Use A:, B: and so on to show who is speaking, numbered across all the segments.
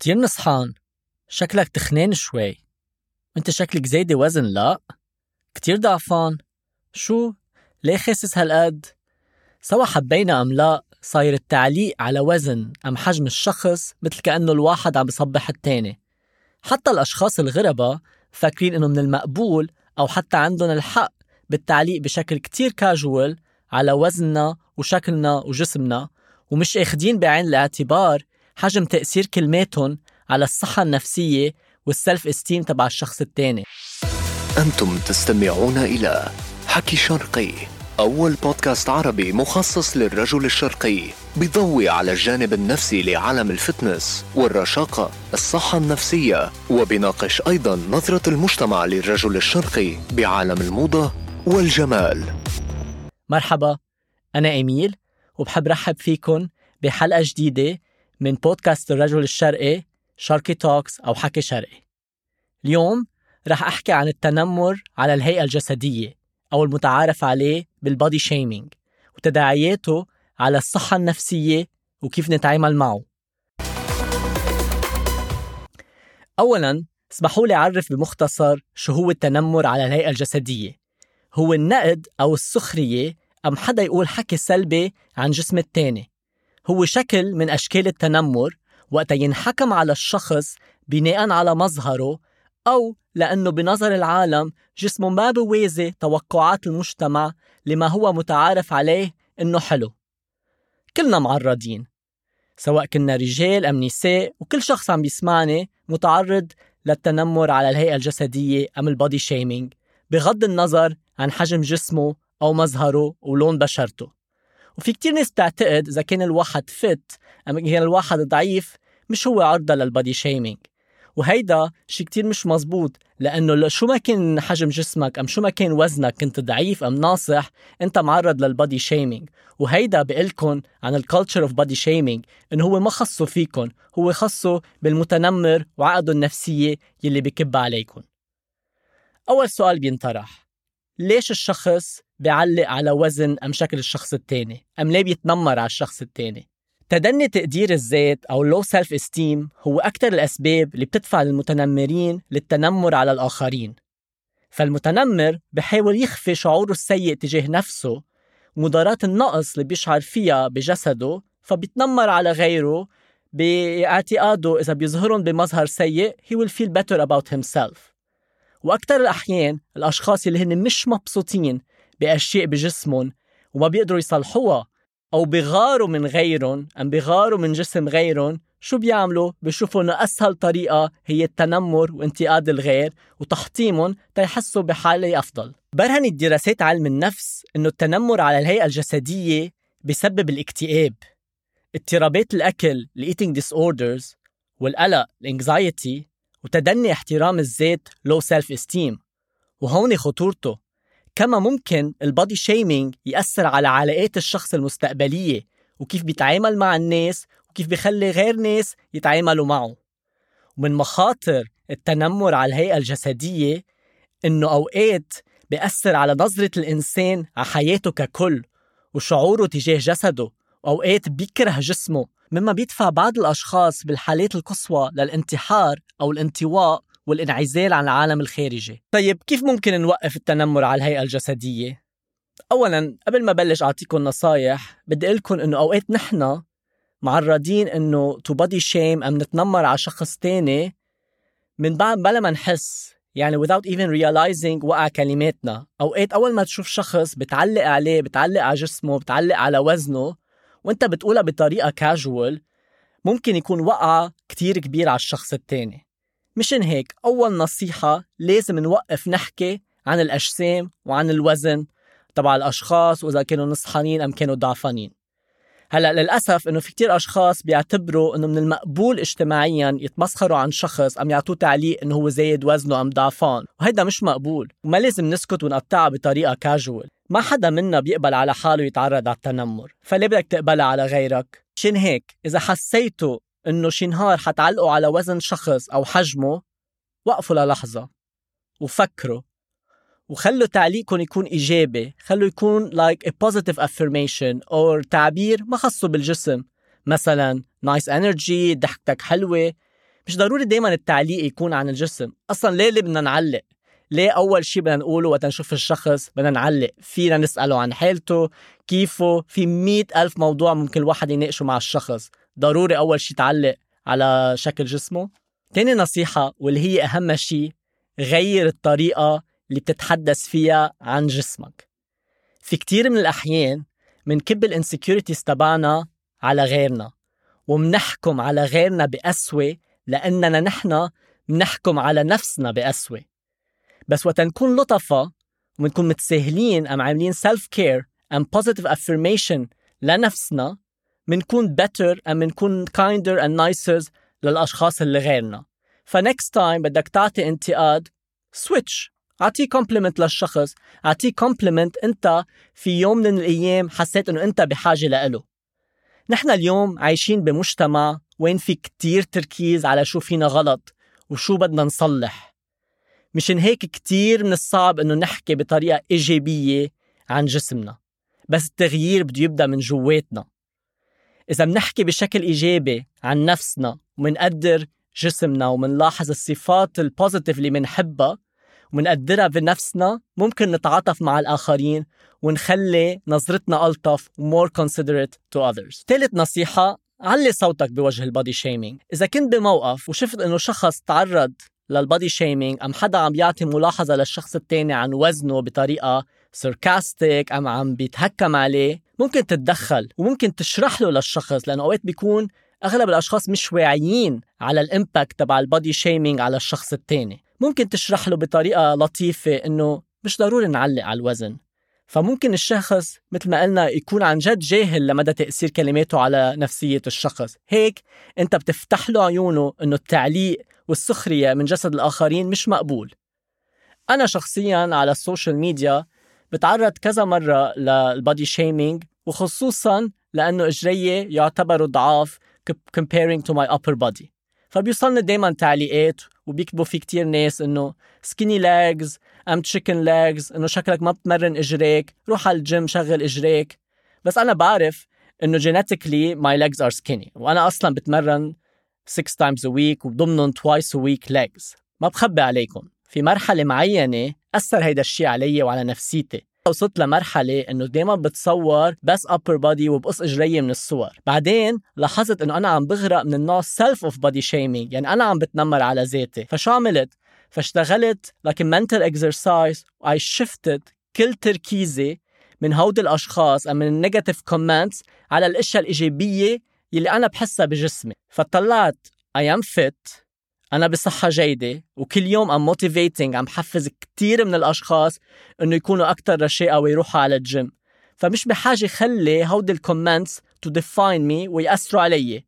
A: كتير نصحان. شكلك تخنان شوي. انت شكلك زايدة وزن لا. كتير ضعفان. شو؟ ليه خاسس هالقد؟ سوا حبينا أم لا صاير التعليق على وزن أم حجم الشخص مثل كأنه الواحد عم بصبح التاني. حتى الأشخاص الغربة فاكرين إنه من المقبول أو حتى عندهم الحق بالتعليق بشكل كتير كاجوال على وزننا وشكلنا وجسمنا ومش أخدين بعين الاعتبار حجم تأثير كلماتهم على الصحة النفسية والسلف استيم تبع الشخص التاني.
B: أنتم تستمعون إلى حكي شرقي أول بودكاست عربي مخصص للرجل الشرقي بيضوي على الجانب النفسي لعالم الفتنس والرشاقة الصحة النفسية وبيناقش أيضا نظرة المجتمع للرجل الشرقي بعالم الموضة والجمال.
A: مرحبا أنا إيميل وبحب رحب فيكن بحلقة جديدة من بودكاست الرجل الشرقي شرقي Talks أو حكي شرقي. اليوم رح أحكي عن التنمر على الهيئة الجسدية أو المتعارف عليه بال body shaming وتداعياته على الصحة النفسية وكيف نتعامل معه. أولاً اسمحوا لي أعرف بمختصر شو هو التنمر على الهيئة الجسدية. هو النقد أو السخرية أم حدا يقول حكي سلبي عن جسم التاني؟ هو شكل من أشكال التنمر وقت ينحكم على الشخص بناء على مظهره أو لأنه بنظر العالم جسمه ما بوازي توقعات المجتمع لما هو متعارف عليه إنه حلو. كلنا معرضين سواء كنا رجال أم نساء وكل شخص عم بيسمعني متعرض للتنمر على الهيئة الجسدية أم ال body shaming بغض النظر عن حجم جسمه أو مظهره ولون بشرته. وفي كتير ناس بتعتقد إذا كان الواحد fit أم كان الواحد ضعيف مش هو عرضة لل body shaming وهيدا شي كتير مش مزبوط لأنه شو ما كان حجم جسمك أم شو ما كان وزنك كنت ضعيف أم ناصح أنت معرض لل body shaming وهيدا بقلكن عن ال culture of body shaming إنه هو ما خصه فيكن هو خصه بالمتنمر وعقده النفسية يلي بكب عليكم أول سؤال بينطرح. ليش الشخص بيعلق على وزن أم شكل الشخص التاني؟ أم ليه بيتنمر على الشخص التاني؟ تدني تقدير الذات أو low self esteem هو أكثر الأسباب اللي بتدفع المتنمرين للتنمر على الآخرين. فالمتنمر بحاول يخفي شعوره السيء تجاه نفسه مداراة النقص اللي بيشعر فيها بجسده فبيتنمر على غيره باعتقاده إذا بيظهرهم بمظهر سيء he will feel better about himself. وأكثر الأحيان الأشخاص اللي هن مش مبسوطين بأشياء بجسمهم وما بيقدروا يصلحوها أو بغاروا من غيرهم أم بغاروا من جسم غيرهم شو بيعملوا؟ بيشوفوا إنه أسهل طريقة هي التنمر وانتقاد الغير وتحطيمهم تيحسوا بحالة أفضل برهنت دراسات علم النفس إنه التنمر على الهيئة الجسدية بيسبب الاكتئاب اضطرابات الأكل eating disorders والقلق ال anxiety وتدني احترام الذات low self esteem وهون خطورته. كما ممكن ال body shaming يأثر على علاقات الشخص المستقبلية وكيف بيتعامل مع الناس وكيف بيخلي غير ناس يتعاملوا معه. ومن مخاطر التنمر على الهيئة الجسدية إنه أوقات بيأثر على نظرة الإنسان على حياته ككل وشعوره تجاه جسده وأوقات بيكره جسمه مما بيدفع بعض الأشخاص بالحالات القصوى للانتحار أو الانطواء والانعزال عن العالم الخارجي طيب كيف ممكن نوقف التنمر على الهيئة الجسدية؟ أولا قبل ما بلش أعطيكم نصايح بدي أقول لكم إنه أوقات نحن معرضين إنه تو شيم أم نتنمر على شخص تاني من بعد بلا ما نحس يعني without even realizing وقع كلماتنا أوقات أول ما تشوف شخص بتعلق عليه بتعلق على جسمه بتعلق على وزنه وانت بتقولها بطريقة كاجوال ممكن يكون وقع كتير كبير على الشخص التاني. مشان هيك أول نصيحة لازم نوقف نحكي عن الأجسام وعن الوزن تبع الأشخاص وإذا كانوا نصحانين أم كانوا ضعفانين. هلأ للأسف إنه في كتير أشخاص بيعتبروا إنه من المقبول اجتماعيا يتمسخروا عن شخص أم يعطوه تعليق إنه هو زايد وزنه أم ضعفان. وهيدا مش مقبول وما لازم نسكت ونقطعها بطريقة كاجوال ما حدا منا بيقبل على حاله يتعرض على التنمر. فليه بدك تقبلها على غيرك؟ شين هيك؟ إذا حسيتوا إنه شي نهار حتعلقوا على وزن شخص أو حجمه وقفوا للحظة وفكروا وخلوا تعليقكم يكون إيجابي خلوا يكون like a positive affirmation أو تعبير ما خصه بالجسم. مثلا nice energy ضحكتك حلوة. مش ضروري دايما التعليق يكون عن الجسم. أصلا ليه اللي بدنا نعلق؟ ليه أول شيء بدنا نقوله وقت نشوف الشخص بدنا نعلق فينا نسأله عن حالته كيفه؟ في مئة ألف موضوع ممكن الواحد يناقشه مع الشخص. ضروري أول شيء تعلق على شكل جسمه. تاني نصيحة واللي هي أهم شيء غير الطريقة اللي بتتحدث فيها عن جسمك. في كتير من الأحيان منكب الانسكيورتيز تبعنا على غيرنا ومنحكم على غيرنا بقسوة لأننا نحن منحكم على نفسنا بقسوة. بس وقت نكون لطفة ونكون متساهلين أم عاملين self care and positive affirmation لنفسنا منكون better أم منكون kinder and nicer للأشخاص اللي غيرنا. ف next time بدك تعطي انتقاد switch. أعطيه compliment للشخص. أعطيه compliment أنت في يوم من الأيام حسيت إنه أنت بحاجة لإله. نحن اليوم عايشين بمجتمع وين في كتير تركيز على شو فينا غلط وشو بدنا نصلح. مشان هيك كتير من الصعب إنه نحكي بطريقة إيجابية عن جسمنا. بس التغيير بده يبدأ من جواتنا. إذا منحكي بشكل إيجابي عن نفسنا ومنقدر جسمنا ومنلاحظ الصفات ال positive اللي منحبها ومنقدرها بنفسنا ممكن نتعاطف مع الآخرين ونخلي نظرتنا ألطف و more considerate to others. ثالث نصيحة علي صوتك بوجه ال body shaming إذا كنت بموقف وشفت إنه شخص تعرض لل body shaming أم حدا عم يعطي ملاحظة للشخص التاني عن وزنه بطريقة sarcastic أم عم بيتهكم عليه؟ ممكن تتدخل وممكن تشرح له للشخص لأنه أوقات بيكون أغلب الأشخاص مش واعيين على ال impact تبع ال body shaming على الشخص التاني. ممكن تشرح له بطريقة لطيفة إنه مش ضروري نعلق على الوزن. فممكن الشخص مثل ما قلنا يكون عن جد جاهل لمدى تأثير كلماته على نفسية الشخص. هيك أنت بتفتح له عيونه أنه التعليق والسخرية من جسد الآخرين مش مقبول. أنا شخصيا على ال social media بتعرض كذا مرة لل body shaming وخصوصا لأنه إجريي يعتبروا ضعاف comparing to my upper body. فبيوصلني دايما تعليقات وبيكتبوا في كتير ناس إنه skinny legs أم chicken legs إنه شكلك ما بتمرن إجريك روح على الجيم شغل إجريك. بس أنا بعرف إنه genetically my legs are skinny وأنا أصلا بتمرن 6 times a week وضمنهم twice a week legs. ما بخبي عليكم. في مرحلة معينة أثر هيدا الشيء علي وعلى نفسيتي. وصلت لمرحلة إنه دايما بتصور بس upper body وبقص إجري من الصور. بعدين لاحظت إنه أنا عم بغرق من النوع self of body shaming. يعني أنا عم بتنمر على ذاتي. فشو عملت فاشتغلت a mental exercise I shifted كل تركيزي من هود الأشخاص من ال negative comments على الأشياء الإيجابية يلي أنا بحسها بجسمي. فطلعت I am fit أنا بصحة جيدة وكل يوم I'm motivating عم حفز كتير من الأشخاص إنه يكونوا أكتر رشاقة ويروحوا على الجيم. فمش بحاجة خلي هودي ال comments to define me ويأثروا علي.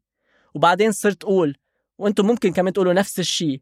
A: وبعدين صرت أقول وأنتم ممكن كمان تقولوا نفس الشيء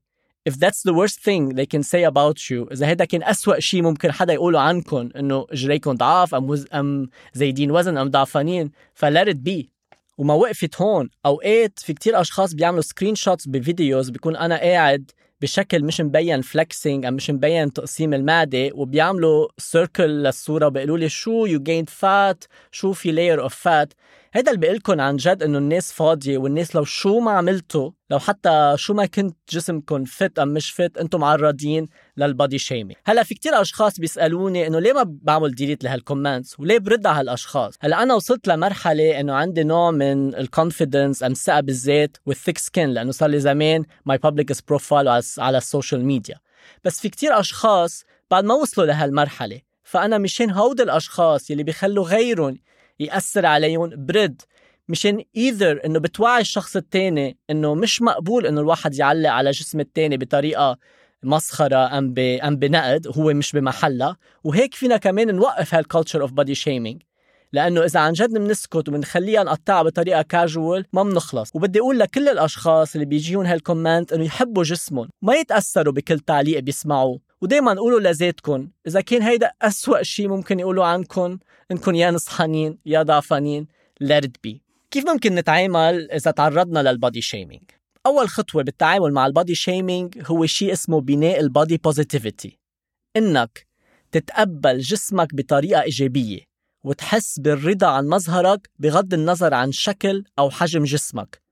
A: if that's the worst thing they can say about you إذا هيدا كان أسوأ شيء ممكن حدا يقوله عنكم إنه إجريكم ضعاف وز... أم زايدين وزن أم ضعفانين ف let it be. وما وقفت هون. أوقات في كتير أشخاص بيعملوا screenshots ب videos بيكون أنا قاعد بشكل مش مبين flexing أو مش مبين تقسيم المعدة وبيعملوا circle للصورة بيقولوا لي شو you gained fat شو في layer of fat هيدا اللي بقلكن عن جد إنه الناس فاضية والناس لو شو ما عملتوا لو حتى شو ما كنت جسمكم fit أم مش fit أنتم معرضين لل body shaming هلأ في كتير أشخاص بيسألوني إنه ليه ما بعمل delete لهال comments وليه برد على هالأشخاص؟ هلأ أنا وصلت لمرحلة إنه عندي نوع من ال confidence أم ثقة بالذات وال thick skin لأنه صار لي زمان my public profile على ال social media بس في كتير أشخاص بعد ما وصلوا لهالمرحلة فأنا مشان هود الأشخاص يلي بيخلوا غيرهم يأثر عليهم برد. مشان either إنه بتوعي الشخص التاني إنه مش مقبول إنه الواحد يعلق على جسم التاني بطريقة مسخرة أم أم بنقد هو مش بمحلها. وهيك فينا كمان نوقف هال culture of body shaming لأنه إذا عن جد بنسكت وبنخليها نقطعها بطريقة كاجوال ما بنخلص وبدي أقول لكل الأشخاص اللي بيجيهم هال comment إنه يحبوا جسمهم. ما يتأثروا بكل تعليق بيسمعوه. ودايما قولوا لذاتكم إذا كان هيدا أسوأ شيء ممكن يقولوا عنكم إنكم يا نصحانين يا ضعفانين let it be كيف ممكن نتعامل إذا تعرضنا لل body shaming أول خطوة بالتعامل مع ال body shaming هو شيء اسمه بناء ال body positivity إنك تتقبل جسمك بطريقة إيجابية وتحس بالرضا عن مظهرك بغض النظر عن شكل أو حجم جسمك.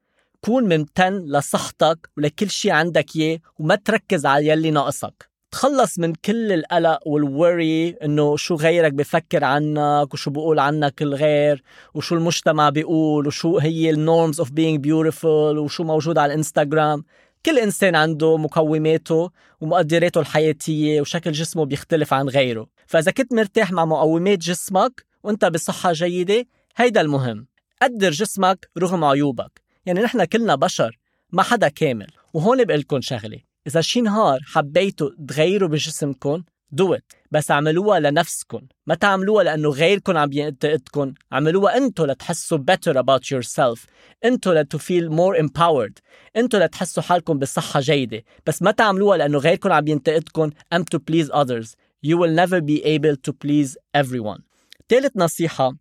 A: كون ممتن لصحتك ولكل شي عندك إياه وما تركز على يلي ناقصك. تخلص من كل القلق وال worry إنه شو غيرك بفكر عنك وشو بقول عنك الغير وشو المجتمع بيقول وشو هي ال norms of being beautiful وشو موجود على الإنستغرام. كل إنسان عنده مقوماته ومقدراته الحياتية وشكل جسمه بيختلف عن غيره. فإذا كنت مرتاح مع مقومات جسمك وأنت بصحة جيدة هيدا المهم. قدر جسمك رغم عيوبك. يعني نحن كلنا بشر ما حدا كامل. وهون بقلكن شغلة. إذا شي نهار حبيتوا تغيروا بجسمكم do it بس اعملوها لنفسكم ما تعملوها لأنه غيركم عم ينتقدكم عملوها أنتوا لتحسوا better about yourself. أنتوا to feel more empowered. أنتوا لتحسوا حالكم بصحة جيدة. بس ما تعملوها لأنه غيركم عم ينتقدكم أم to please others. You will never be able to please everyone. ثالث نصيحة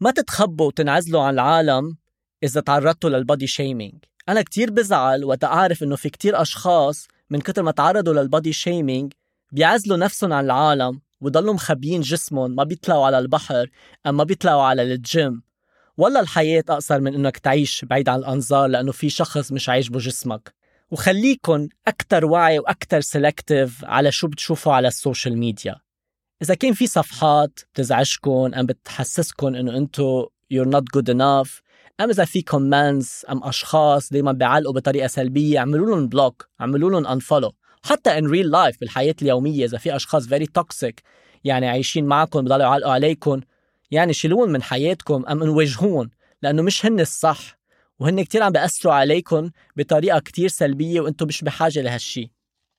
A: ما تتخبوا وتنعزلوا عن العالم إذا تعرضتوا لل body shaming أنا كتير بزعل وقت أعرف إنه في كتير أشخاص من كتر ما تعرضوا لل body shaming بيعزلوا نفسهم عن العالم وضلوا مخبيين جسمهم ما بيطلعوا على البحر أم ما بيطلعوا على الجيم. والله الحياة أقصر من إنك تعيش بعيد عن الأنظار لأنه في شخص مش عاجبه جسمك وخليكن أكتر وعي وأكتر selective على شو بتشوفوا على ال social media. إذا كان في صفحات بتزعجكم أم بتحسسكم إنه أنتو you're not good enough أم إذا في comments أم أشخاص دايما بيعلقوا بطريقة سلبية اعملوا لهم block اعملوا لهم unfollow حتى ان real life بالحياة اليومية إذا في أشخاص very toxic يعني عايشين معكم بضلوا يعلقوا عليكم يعني شيلوهم من حياتكم أو نوجهون لأنه مش هن الصح وهن كتير عم بأثروا عليكم بطريقة كتير سلبية وأنتم مش بحاجة لهالشي.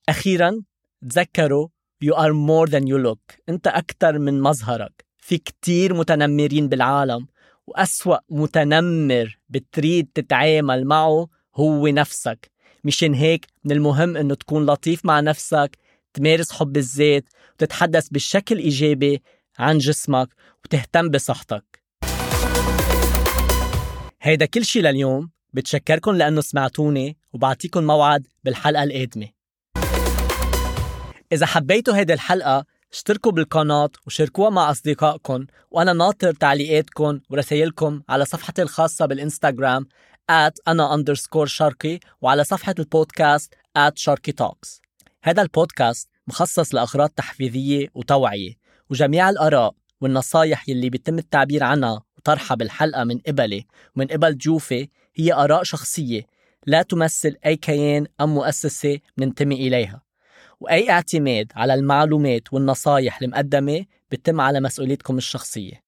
A: أخيرا تذكروا you are more than you look. أنت أكتر من مظهرك. في كتير متنمرين بالعالم. وأسوأ متنمر بتريد تتعامل معه هو نفسك. مشان هيك من المهم إنه تكون لطيف مع نفسك تمارس حب الذات وتتحدث بشكل إيجابي عن جسمك وتهتم بصحتك. هيدا كل شي لليوم. بتشكركن لأنه سمعتوني وبعطيكم موعد بالحلقة القادمة. إذا حبيتوا هيدي الحلقة اشتركوا بالقناة وشاركوها مع أصدقائكم وأنا ناطر تعليقاتكم ورسائلكم على صفحتي الخاصة بالإنستغرام at أنا underscore شرقي وعلى صفحة البودكاست at شرقي توكس هذا البودكاست مخصص لأغراض تحفيزية وتوعية وجميع الآراء والنصايح يلي بيتم التعبير عنها وطرحها بالحلقة من قبلي ومن قبل ضيوفي هي آراء شخصية لا تمثل أي كيان أم مؤسسة ننتمي إليها. وأي اعتماد على المعلومات والنصايح المقدمة بتم على مسؤوليتكم الشخصية.